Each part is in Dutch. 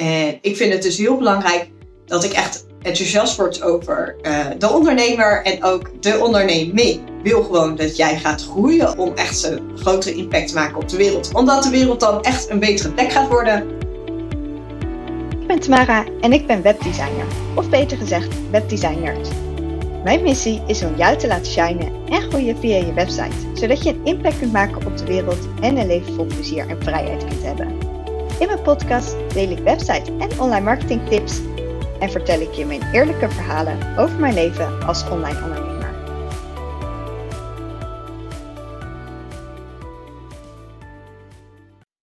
En ik vind het dus heel belangrijk dat ik echt enthousiast word over uh, de ondernemer en ook de onderneming. Wil gewoon dat jij gaat groeien om echt een grotere impact te maken op de wereld. Omdat de wereld dan echt een betere plek gaat worden. Ik ben Tamara en ik ben webdesigner. Of beter gezegd, webdesigner. Mijn missie is om jou te laten shinen en groeien via je website, zodat je een impact kunt maken op de wereld en een leven vol plezier en vrijheid kunt hebben. In mijn podcast deel ik website en online marketing tips en vertel ik je mijn eerlijke verhalen over mijn leven als online ondernemer.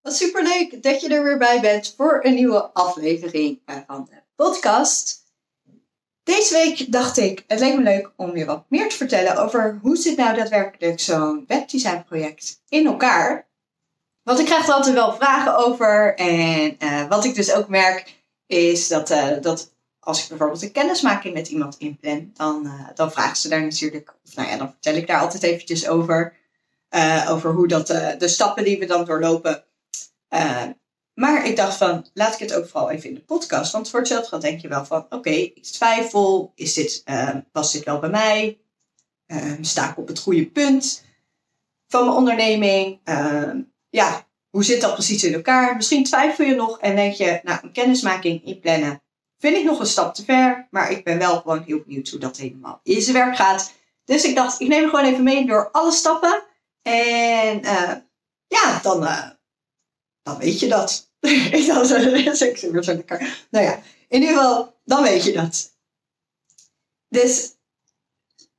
Wat superleuk dat je er weer bij bent voor een nieuwe aflevering van de podcast. Deze week dacht ik, het leek me leuk om je wat meer te vertellen over hoe zit nou daadwerkelijk zo'n webdesign project in elkaar. Want ik krijg er altijd wel vragen over. En uh, wat ik dus ook merk is dat, uh, dat als ik bijvoorbeeld een kennismaking met iemand inplan, dan, uh, dan vragen ze daar natuurlijk, of nou ja, dan vertel ik daar altijd eventjes over. over hoe dat, de stappen die we dan doorlopen. Maar ik dacht van, laat ik het ook vooral even in de podcast. Want voor hetzelfde denk je wel van, oké, ik twijfel. Is dit, past dit wel bij mij? Uh, sta ik op het goede punt van mijn onderneming? Ja, hoe zit dat precies in elkaar? Misschien twijfel je nog en denk je, nou, een kennismaking inplannen vind ik nog een stap te ver. Maar ik ben wel gewoon heel benieuwd hoe dat helemaal in zijn werk gaat. Dus ik dacht, ik neem gewoon even mee door alle stappen. En eh, ja, dan, uh, dan weet je dat. ik dacht, ik zit weer zo lekker. Nou ja, in ieder geval, dan weet je dat. Dus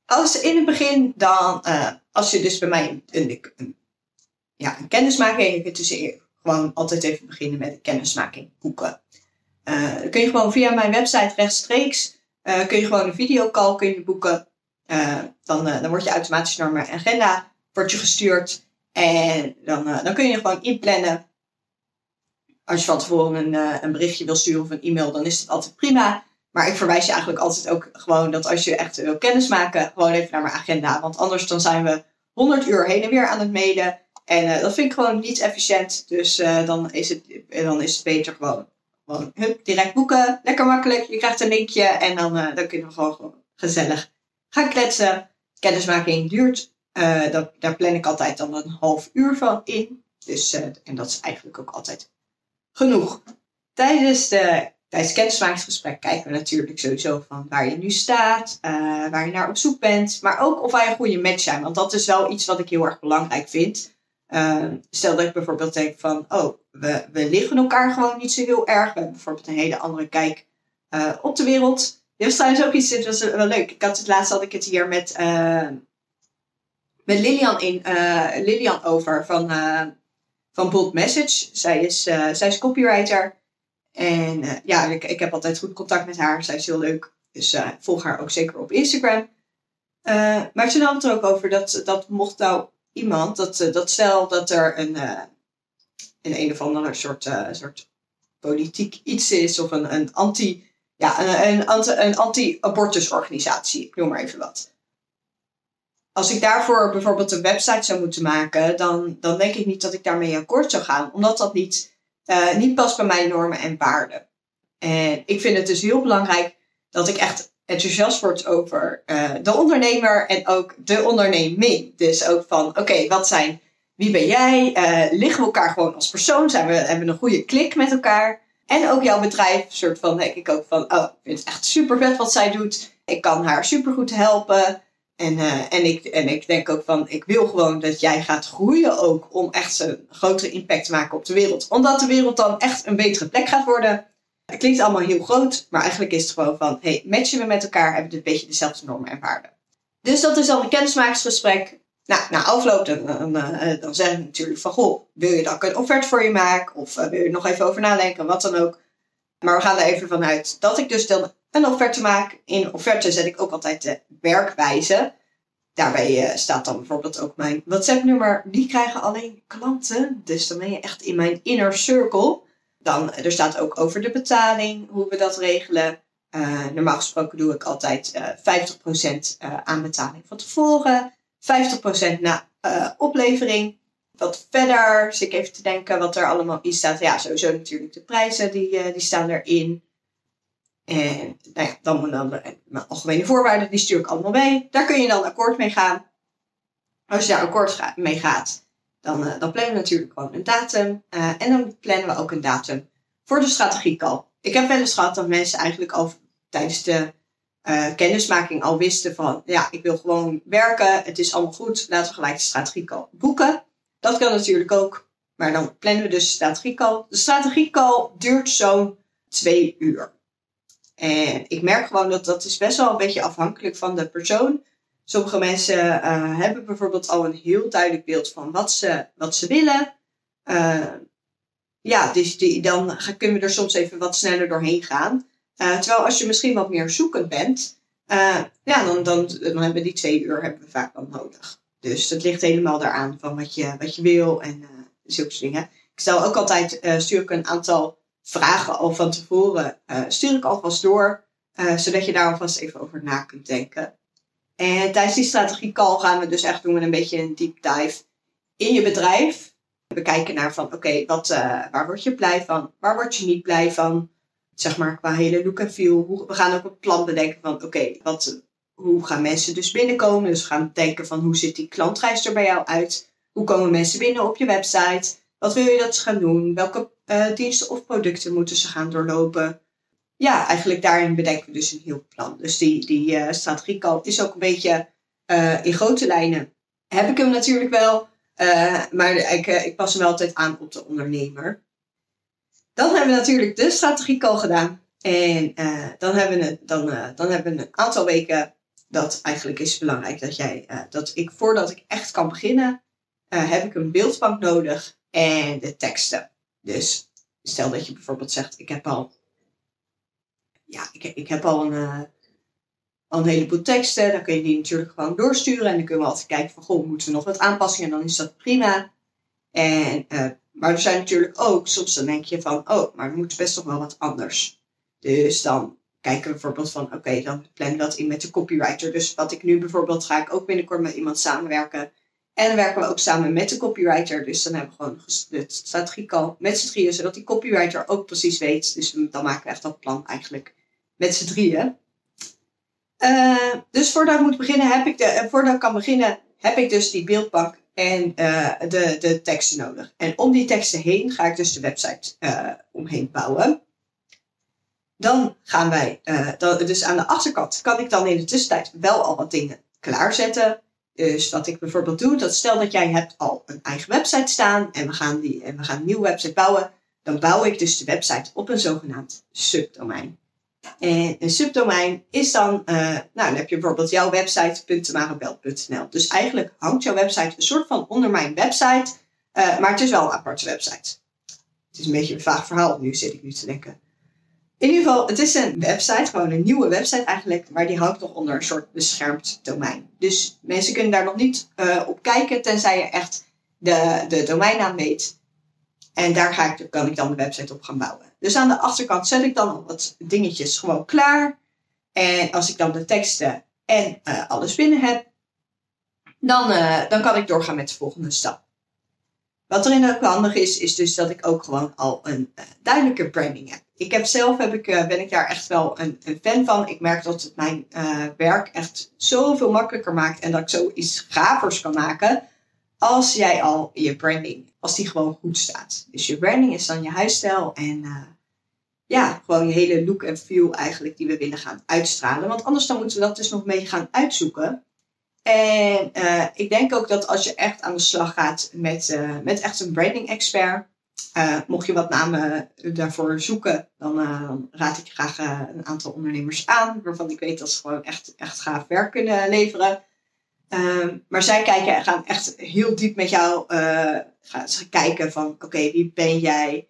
als in het begin dan, uh, als je dus bij mij een, een, ja, een kennismaking, je kunt dus gewoon altijd even beginnen met een kennismaking boeken. Uh, dan kun je gewoon via mijn website rechtstreeks, uh, kun je gewoon een videocall kun je boeken. dan, dan word je automatisch naar mijn agenda, wordt je gestuurd. En dan, dan kun je gewoon inplannen als je van tevoren een, een berichtje wil sturen of een e-mail, dan is het altijd prima. Maar ik verwijs je eigenlijk altijd ook gewoon dat als je echt wil kennismaken, gewoon even naar mijn agenda. Want anders dan zijn we 100 uur heen en weer aan het mailen. En uh, dat vind ik gewoon niet efficiënt. Dus uh, dan, is het, dan is het beter gewoon, hup, direct boeken. Lekker makkelijk. Je krijgt een linkje en dan, dan kunnen we gewoon, gezellig gaan kletsen. Kennismaking duurt, dat, daar plan ik altijd dan een half uur van in. Dus, en dat is eigenlijk ook altijd genoeg. Tijdens, de, tijdens het kennismakingsgesprek kijken we natuurlijk sowieso van waar je nu staat, waar je naar op zoek bent, maar ook of wij een goede match zijn. Want dat is wel iets wat ik heel erg belangrijk vind. Uh, stel dat ik bijvoorbeeld denk van, oh, we, we liggen elkaar gewoon niet zo heel erg. We hebben bijvoorbeeld een hele andere kijk uh, op de wereld. Dit was trouwens ook iets, dit was wel leuk. Ik had het laatst had ik het hier met, met Lilian, in, Lilian over van van Bold Message. Zij is, zij is copywriter. En ja, ik, ik heb altijd goed contact met haar. Zij is heel leuk. Dus volg haar ook zeker op Instagram. maar ze had het er ook over dat, dat mocht nou iemand, dat, dat stel dat er een, een een of andere soort, soort politiek iets is of een, een anti, ja, een, een, een anti-abortusorganisatie, noem maar even wat als ik daarvoor bijvoorbeeld een website zou moeten maken, dan, dan denk ik niet dat ik daarmee akkoord zou gaan, omdat dat niet, niet past bij mijn normen en waarden. En ik vind het dus heel belangrijk dat ik echt enthousiast word over uh, de ondernemer en ook de onderneming. Dus ook van, oké, wat zijn, wie ben jij? Uh, liggen we elkaar gewoon als persoon? Zijn we, hebben we een goede klik met elkaar? En ook jouw bedrijf, soort van, denk ik ook van, oh, ik vind het echt super vet wat zij doet. Ik kan haar super goed helpen. En, uh, en, ik, en ik denk ook van, ik wil gewoon dat jij gaat groeien ook om echt een grotere impact te maken op de wereld. Omdat de wereld dan echt een betere plek gaat worden. Het klinkt allemaal heel groot, maar eigenlijk is het gewoon van, hey, matchen we met elkaar, hebben we een beetje dezelfde normen en waarden. Dus dat is dan een kennismakingsgesprek. Nou, na afloop dan, uh, dan zeg ik natuurlijk van, goh, wil je dat ik een offerte voor je maak? Of uh, wil je er nog even over nadenken, wat dan ook. Maar we gaan er even vanuit dat ik dus dan een offerte maak. In offerte zet ik ook altijd de werkwijze. Daarbij uh, staat dan bijvoorbeeld ook mijn WhatsApp-nummer. Die krijgen alleen klanten. Dus dan ben je echt in mijn inner circle. Dan, er staat ook over de betaling, hoe we dat regelen. Uh, normaal gesproken doe ik altijd uh, 50% aan betaling van tevoren. 50% na oplevering. wat verder. Dus ik even te denken wat er allemaal in staat. Ja, sowieso natuurlijk de prijzen, die, uh, die staan erin. En nou ja, dan, dan de algemene voorwaarden, die stuur ik allemaal mee. Daar kun je dan akkoord mee gaan. Als je daar akkoord mee gaat, dan, uh, dan plannen we natuurlijk gewoon een datum. Uh, en dan plannen we ook een datum voor de strategiecall. Ik heb wel eens gehad dat mensen eigenlijk al tijdens de uh, kennismaking al wisten van, ja, ik wil gewoon werken, het is allemaal goed, laten we gelijk de strategiecall boeken. Dat kan natuurlijk ook, maar dan plannen we dus de strategiecall. De strategiecall duurt zo'n twee uur. En ik merk gewoon dat dat is best wel een beetje afhankelijk van de persoon. Sommige mensen uh, hebben bijvoorbeeld al een heel duidelijk beeld van wat ze, wat ze willen. Uh, ja, dus die, dan kunnen we er soms even wat sneller doorheen gaan. Uh, terwijl als je misschien wat meer zoekend bent, ja, dan, dan, dan hebben we die twee uur hebben we vaak dan nodig. Dus dat ligt helemaal daaraan van wat je, wat je wil en zulke dingen. Ik stel ook altijd, stuur ik een aantal vragen al van tevoren stuur ik alvast door, zodat je daar alvast even over na kunt denken. En tijdens die strategie call gaan we dus echt doen we een beetje een deep dive in je bedrijf. We kijken naar van oké, wat uh, waar word je blij van? Waar word je niet blij van? Zeg maar qua hele look en feel. we gaan ook een plan bedenken van oké, hoe gaan mensen dus binnenkomen? Dus we gaan denken van hoe ziet die klantreis er bij jou uit? Hoe komen mensen binnen op je website? Wat wil je dat ze gaan doen? Welke uh, diensten of producten moeten ze gaan doorlopen? Ja, eigenlijk daarin bedenken we dus een heel plan. Dus die, die uh, strategiecall is ook een beetje uh, in grote lijnen. Heb ik hem natuurlijk wel, maar ik, ik pas hem wel altijd aan op de ondernemer. Dan hebben we natuurlijk de strategiecall gedaan. En dan, hebben we, dan, dan hebben we een aantal weken dat eigenlijk is belangrijk dat jij, dat ik voordat ik echt kan beginnen, heb ik een beeldbank nodig en de teksten. Dus stel dat je bijvoorbeeld zegt, ik heb al, ja, ik, ik heb al een, uh, al heleboel teksten. Dan kun je die natuurlijk gewoon doorsturen. En dan kunnen we altijd kijken van, goh, moeten we nog wat aanpassingen? En dan is dat prima. En, uh, maar er zijn natuurlijk ook, soms dan denk je van, oh, maar er moet best nog wel wat anders. Dus dan kijken we bijvoorbeeld van, oké, dan plannen we dat in met de copywriter. Dus wat ik nu bijvoorbeeld, ga ik ook binnenkort met iemand samenwerken en dan werken we ook samen met de copywriter. Dus dan hebben we gewoon de strategie al met z'n zodat die copywriter ook precies weet. Dus dan maken we echt dat plan eigenlijk met z'n drieën. Uh, dus voordat ik moet beginnen, heb ik de, uh, voordat ik kan beginnen, heb ik dus die beeldbank en uh, de, de teksten nodig. En om die teksten heen ga ik dus de website omheen bouwen. Dan gaan wij, dan, dus aan de achterkant kan ik dan in de tussentijd wel al wat dingen klaarzetten. Dus wat ik bijvoorbeeld doe, dat stel dat jij hebt al een eigen website staan en we gaan, die, en we gaan een nieuwe website bouwen, dan bouw ik dus de website op een zogenaamd subdomein. En een subdomein is dan, uh, nou dan heb je bijvoorbeeld jouw website.marabel.nl. Dus eigenlijk hangt jouw website een soort van onder mijn website, uh, maar het is wel een aparte website. Het is een beetje een vaag verhaal, nu zit ik nu te denken. In ieder geval, het is een website, gewoon een nieuwe website eigenlijk, maar die hangt nog onder een soort beschermd domein. Dus mensen kunnen daar nog niet op kijken, tenzij je echt de, de domeinnaam weet. En daar ga ik, kan ik dan de website op gaan bouwen. Dus aan de achterkant zet ik dan wat dingetjes gewoon klaar. En als ik dan de teksten en uh, alles binnen heb, dan, uh, dan kan ik doorgaan met de volgende stap. Wat erin ook handig is, is dus dat ik ook gewoon al een uh, duidelijke branding heb. Ik heb zelf, heb ik, ben ik daar echt wel een, een, fan van. Ik merk dat het mijn werk echt zoveel makkelijker maakt en dat ik zoiets gavers kan maken als jij al je branding, als die gewoon goed staat. Dus je branding is dan je huisstijl en ja, gewoon je hele look en feel eigenlijk die we willen gaan uitstralen. Want anders dan moeten we dat dus nog mee gaan uitzoeken. En uh, ik denk ook dat als je echt aan de slag gaat met, uh, met echt een branding expert, mocht je wat namen daarvoor zoeken, dan, raad ik graag een aantal ondernemers aan, waarvan ik weet dat ze gewoon echt, echt gaaf werk kunnen leveren. Ehm, maar zij kijken, gaan echt heel diep met jou gaan ze kijken van, oké, wie ben jij?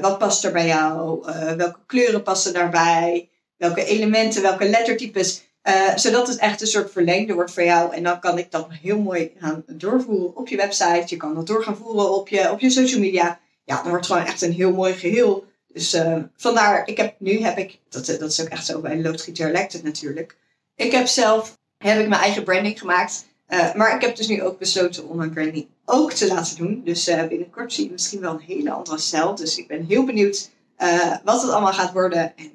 wat past er bij jou? welke kleuren passen daarbij? Welke elementen, welke lettertypes? Zodat het echt een soort verlengde wordt voor jou. En dan kan ik dat heel mooi gaan doorvoeren op je website. Je kan dat door gaan voeren op je, op je social media. Ja, dan wordt gewoon echt een heel mooi geheel. Dus vandaar, ik heb, nu heb ik, dat, dat is ook echt zo bij Loodgieter het natuurlijk. Ik heb zelf, heb ik mijn eigen branding gemaakt. Uh, maar ik heb dus nu ook besloten om mijn branding ook te laten doen. Dus uh, binnenkort zie je misschien wel een hele andere stijl. Dus ik ben heel benieuwd uh, wat het allemaal gaat worden. En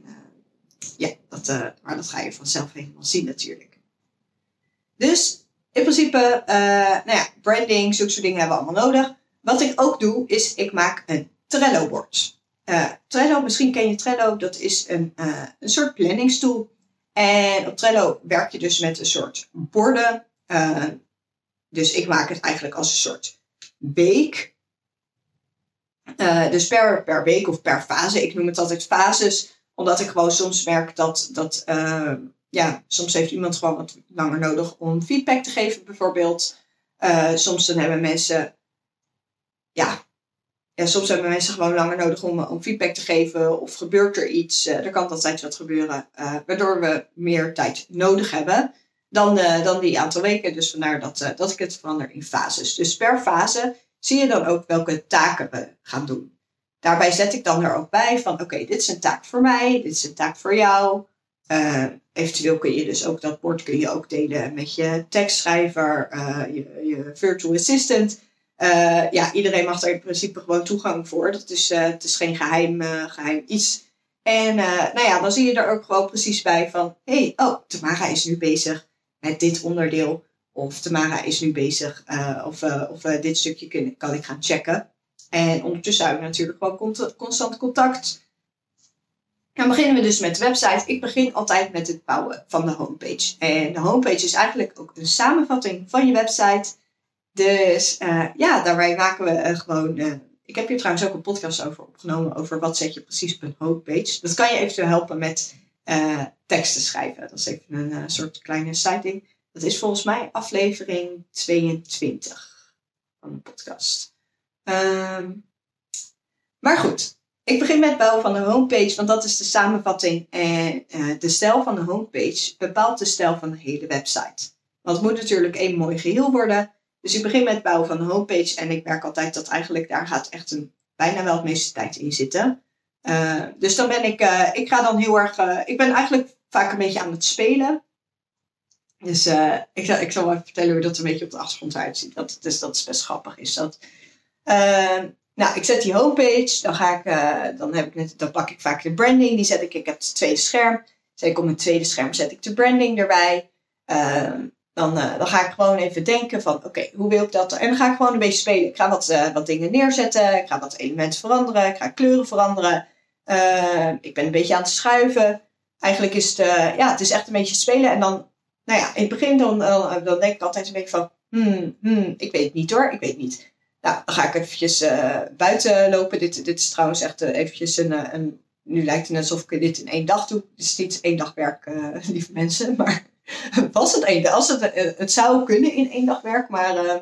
ja, dat, maar dat ga je vanzelf helemaal zien natuurlijk. Dus in principe, nou ja, branding, zulke soort dingen hebben we allemaal nodig. Wat ik ook doe, is ik maak een Trello-bord. Trello, misschien ken je Trello, dat is een, een soort planningstoel. En op Trello werk je dus met een soort borden uh, dus ik maak het eigenlijk als een soort week. Uh, dus per, per week of per fase. Ik noem het altijd fases, omdat ik gewoon soms merk dat, dat uh, ja, soms heeft iemand gewoon wat langer nodig om feedback te geven, bijvoorbeeld. soms dan hebben mensen, ja, ja, soms hebben mensen gewoon langer nodig om, om feedback te geven. Of gebeurt er iets, er kan altijd wat gebeuren, waardoor we meer tijd nodig hebben dan, uh, dan die aantal weken. Dus vandaar dat, dat ik het verander in fases. Dus per fase zie je dan ook welke taken we gaan doen. Daarbij zet ik dan er ook bij van oké, dit is een taak voor mij, dit is een taak voor jou. Eventueel kun je dus ook dat bord kun je ook delen met je tekstschrijver, je, je, virtual assistant. Ja, iedereen mag daar in principe gewoon toegang voor. Dat is, het is geen geheim, geheim iets. En nou ja, dan zie je er ook gewoon precies bij van, hey, oh, Tamara is nu bezig met dit onderdeel. Of Tamara is nu bezig, of, of dit stukje kun, kan ik gaan checken. En ondertussen hebben we natuurlijk gewoon constant contact. Dan beginnen we dus met de website. Ik begin altijd met het bouwen van de homepage. En de homepage is eigenlijk ook een samenvatting van je website. Dus ja, daarbij maken we gewoon. ik heb hier trouwens ook een podcast over opgenomen. Over wat zet je precies op een homepage. Dat kan je eventueel helpen met teksten schrijven. Dat is even een soort kleine citing. Dat is volgens mij aflevering 22 van de podcast. Um, maar goed, ik begin met bouwen van de homepage, want dat is de samenvatting. En de stijl van de homepage bepaalt de stijl van de hele website. Want het moet natuurlijk één mooi geheel worden. Dus ik begin met het bouwen van de homepage en ik merk altijd dat eigenlijk daar gaat echt een, bijna wel het meeste tijd in zitten. Uh, dus dan ben ik, uh, ik ga dan heel erg, uh, ik ben eigenlijk vaak een beetje aan het spelen. Dus ik, ik zal even vertellen hoe dat een beetje op de achtergrond uitziet. Dat, dus dat is best grappig. Is dat. nou, ik zet die homepage, dan ga ik, dan heb ik net, dan pak ik vaak de branding, die zet ik, ik heb het tweede scherm. Zet ik op mijn tweede scherm zet ik de branding erbij. Dan, dan ga ik gewoon even denken van, oké, hoe wil ik dat? En dan ga ik gewoon een beetje spelen. Ik ga wat, wat dingen neerzetten, ik ga wat elementen veranderen, ik ga kleuren veranderen. Uh, ik ben een beetje aan het schuiven. Eigenlijk is het, ja, het is echt een beetje spelen. En dan, nou ja, in het begin dan, dan, denk ik altijd een beetje van, hmm, hmm, ik weet het niet hoor, ik weet het niet. Nou, dan ga ik eventjes buiten lopen. Dit, dit is trouwens echt eventjes een, een, nu lijkt het alsof ik dit in één dag doe. Het is niet één dag werk, lieve mensen. Maar was het één? Als het, het zou kunnen in één dag werk, maar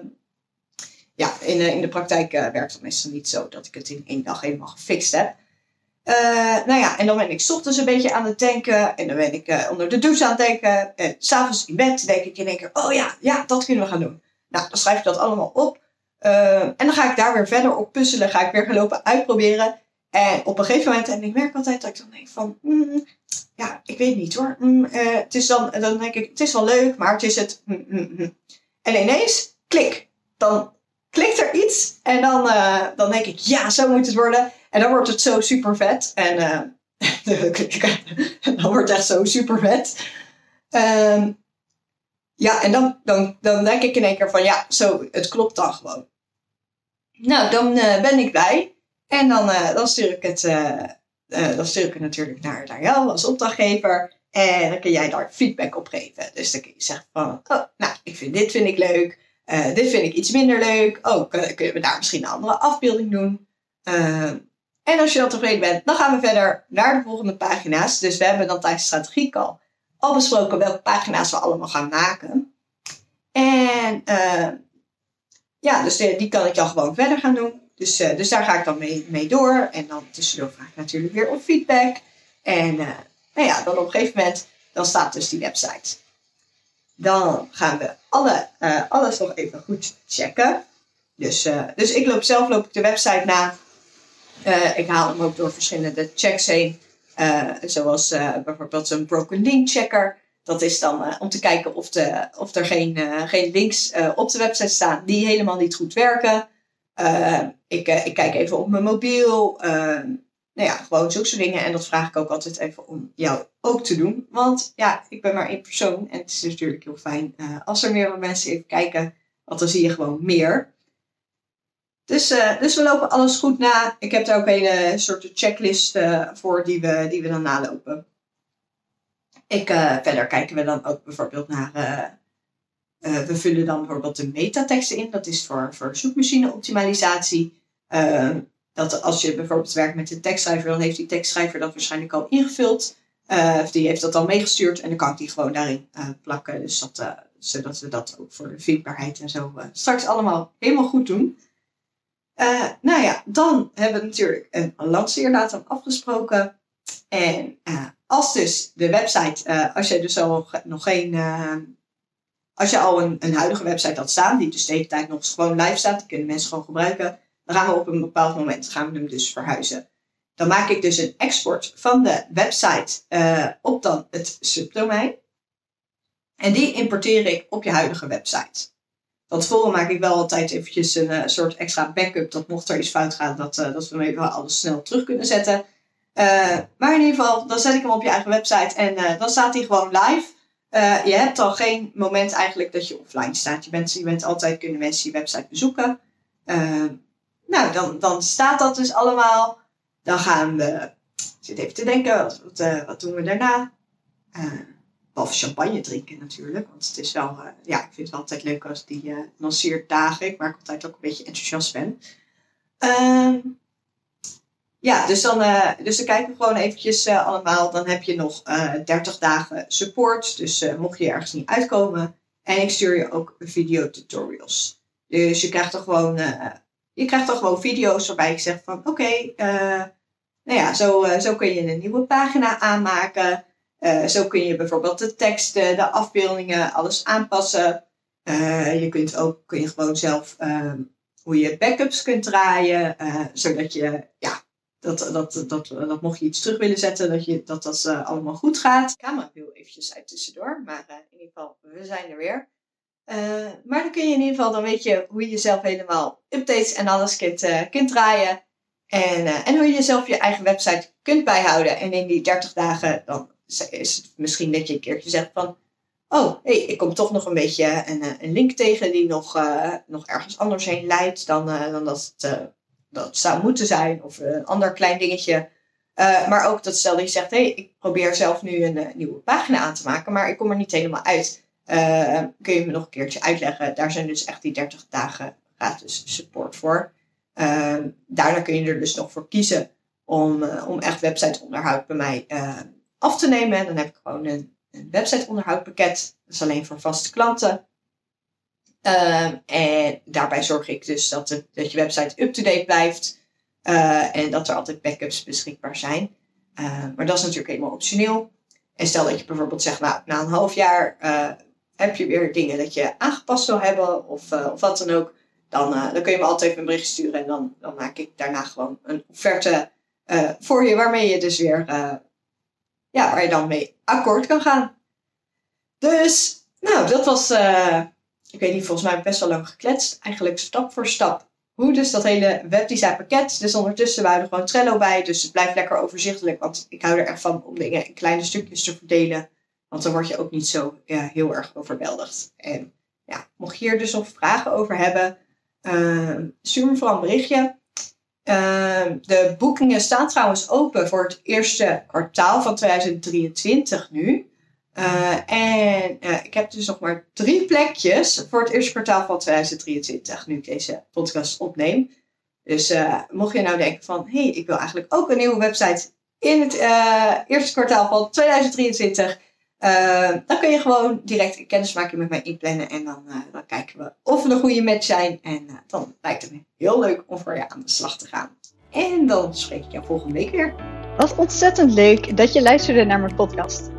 ja, in, in de praktijk werkt het meestal niet zo dat ik het in één dag helemaal gefixt heb. Nou ja, en dan ben ik ochtends een beetje aan het denken. En dan ben ik onder de douche aan het denken. En s'avonds in bed denk ik in één keer, oh ja, ja, dat kunnen we gaan doen. Nou, dan schrijf ik dat allemaal op. En dan ga ik daar weer verder op puzzelen. Ga ik weer gaan lopen uitproberen. En op een gegeven moment, en ik merk altijd dat ik dan denk van, mm, ja, ik weet niet hoor. Mm, het is dan, dan denk ik, het is wel leuk, maar het is het. Mm, en ineens, klik. Dan klikt er iets. En dan, dan denk ik, ja, zo moet het worden. En dan wordt het zo super vet. En dan wordt het echt zo super vet. Um, ja, en dan, dan, dan denk ik in één keer van ja, zo, het klopt dan gewoon. Nou, dan ben ik blij. En dan, uh, dan, stuur ik het, dan stuur ik het natuurlijk naar, naar jou als opdrachtgever. En dan kun jij daar feedback op geven. Dus dan kun je zeggen van, oh, nou, ik vind dit vind ik leuk. dit vind ik iets minder leuk. Oh, kunnen we daar misschien een andere afbeelding doen? Uh, en als je dan tevreden bent, dan gaan we verder naar de volgende pagina's. Dus we hebben dan tijdens de strategiecall al besproken welke pagina's we allemaal gaan maken. En uh, ja, dus die, die, kan ik dan gewoon verder gaan doen. Dus, uh, dus daar ga ik dan mee, mee door. En dan tussendoor vraag ik natuurlijk weer om feedback. En uh, nou ja, dan op een gegeven moment, dan staat dus die website. Dan gaan we alle, alles nog even goed checken. Dus, dus ik loop zelf loop ik de website na. Ik haal hem ook door verschillende checks heen. Zoals bijvoorbeeld zo'n broken link checker. Dat is dan om te kijken of, de, of er geen, geen links op de website staan die helemaal niet goed werken. Ik, ik kijk even op mijn mobiel. nou ja, gewoon zulke soort dingen. En dat vraag ik ook altijd even om jou ook te doen. Want ja, ik ben maar één persoon. En het is natuurlijk heel fijn als er meerdere mensen even kijken. Want dan zie je gewoon meer. Dus, dus we lopen alles goed na. Ik heb daar ook een soort checklist voor die we, die we dan nalopen. Ik, verder kijken we dan ook bijvoorbeeld naar. We vullen dan bijvoorbeeld de metateksten in. Dat is voor, voor zoekmachine optimalisatie. Ehm, dat als je bijvoorbeeld werkt met een tekstschrijver, dan heeft die tekstschrijver dat waarschijnlijk al ingevuld. of die heeft dat al meegestuurd en dan kan ik die gewoon daarin plakken. Dus dat, zodat we dat ook voor de vindbaarheid en zo straks allemaal helemaal goed doen. Nou ja, dan hebben we natuurlijk een lanceerdatum afgesproken. En als dus de website, als je dus al nog geen, als je al een, huidige website had staan, die dus de hele tijd nog gewoon live staat, die kunnen mensen gewoon gebruiken, dan gaan we op een bepaald moment gaan we hem dus verhuizen. Dan maak ik dus een export van de website op dan het subdomein. En die importeer ik op je huidige website. Van tevoren maak ik wel altijd eventjes een uh, soort extra backup. Dat mocht er iets fout gaan, dat, uh, dat we even alles snel terug kunnen zetten. Maar in ieder geval, dan zet ik hem op je eigen website en dan staat hij gewoon live. Je hebt dan geen moment eigenlijk dat je offline staat. Je bent, je bent altijd, kunnen mensen je website bezoeken. nou, dan, dan staat dat dus allemaal. Dan gaan we, ik zit even te denken, wat, wat, wat doen we daarna? Behalve champagne drinken natuurlijk. Want het is wel, ja, ik vind het wel altijd leuk als die uh, lanceerdagen. Ik altijd ook een beetje enthousiast ben. Uh, ja, dus dan, uh, dus dan kijken we gewoon eventjes allemaal. Dan heb je nog 30 dagen support. Dus mocht je ergens niet uitkomen. En ik stuur je ook videotutorials. Dus je krijgt er gewoon, je krijgt er gewoon video's waarbij ik zeg van oké, nou ja, zo, zo kun je een nieuwe pagina aanmaken. Uh, zo kun je bijvoorbeeld de teksten, de afbeeldingen, alles aanpassen. Uh, je kunt ook kun je gewoon zelf uh, hoe je backups kunt draaien, eh, zodat je, dat, dat, dat, dat, mocht je iets terug willen zetten, dat je, dat, dat allemaal goed gaat. De camera viel eventjes uit tussendoor, maar in ieder geval, we zijn er weer. maar dan kun je in ieder geval, dan weet je hoe je zelf helemaal updates en alles kunt, kunt draaien. En, en hoe je zelf je eigen website kunt bijhouden. En in die 30 dagen dan is het misschien dat je een keertje zegt van... Oh, hey, ik kom toch nog een beetje een, eh, een link tegen die nog, nog ergens anders heen leidt dan, dan dat het dat zou moeten zijn. Of een ander klein dingetje. maar ook dat stel dat je zegt, hé, hey, ik probeer zelf nu een nieuwe pagina aan te maken, maar ik kom er niet helemaal uit. kun je me nog een keertje uitleggen? Daar zijn dus echt die 30 dagen gratis support voor. daarna kun je er dus nog voor kiezen om, om echt websiteonderhoud bij mij af te nemen. En dan heb ik gewoon een, een websiteonderhoudpakket. Dat is alleen voor vaste klanten. Uh, en daarbij zorg ik dus dat, het, dat je website up-to-date blijft. Uh, en dat er altijd backups beschikbaar zijn. Uh, maar dat is natuurlijk helemaal optioneel. En stel dat je bijvoorbeeld zegt, nou, na een half jaar heb je weer dingen dat je aangepast wil hebben of, of wat dan ook. Dan, dan kun je me altijd een bericht sturen en dan, dan maak ik daarna gewoon een offerte voor je waarmee je dus weer ja, waar je dan mee akkoord kan gaan. Dus, nou, dat was, ik weet niet, volgens mij best wel lang gekletst. Eigenlijk stap voor stap. Hoe dus dat hele webdesign pakket. Dus ondertussen waren er gewoon Trello bij. Dus het blijft lekker overzichtelijk. Want ik hou er echt van om dingen in kleine stukjes te verdelen. Want dan word je ook niet zo heel erg overweldigd. En ja, mocht je hier dus nog vragen over hebben, uh, stuur me vooral een berichtje. Ehm, de boekingen staan trouwens open voor het eerste kwartaal van 2023 nu. Uh, en uh, ik heb dus nog maar drie plekjes voor het eerste kwartaal van 2023, nu ik deze podcast opneem. Dus uh, mocht je nou denken van, hé, hey, ik wil eigenlijk ook een nieuwe website in het eerste kwartaal van 2023. dan kun je gewoon direct een kennismaking met mij inplannen en dan, dan kijken we of we een goede match zijn. En dan lijkt het me heel leuk om voor je aan de slag te gaan. En dan spreek ik jou volgende week weer. Wat ontzettend leuk dat je luisterde naar mijn podcast.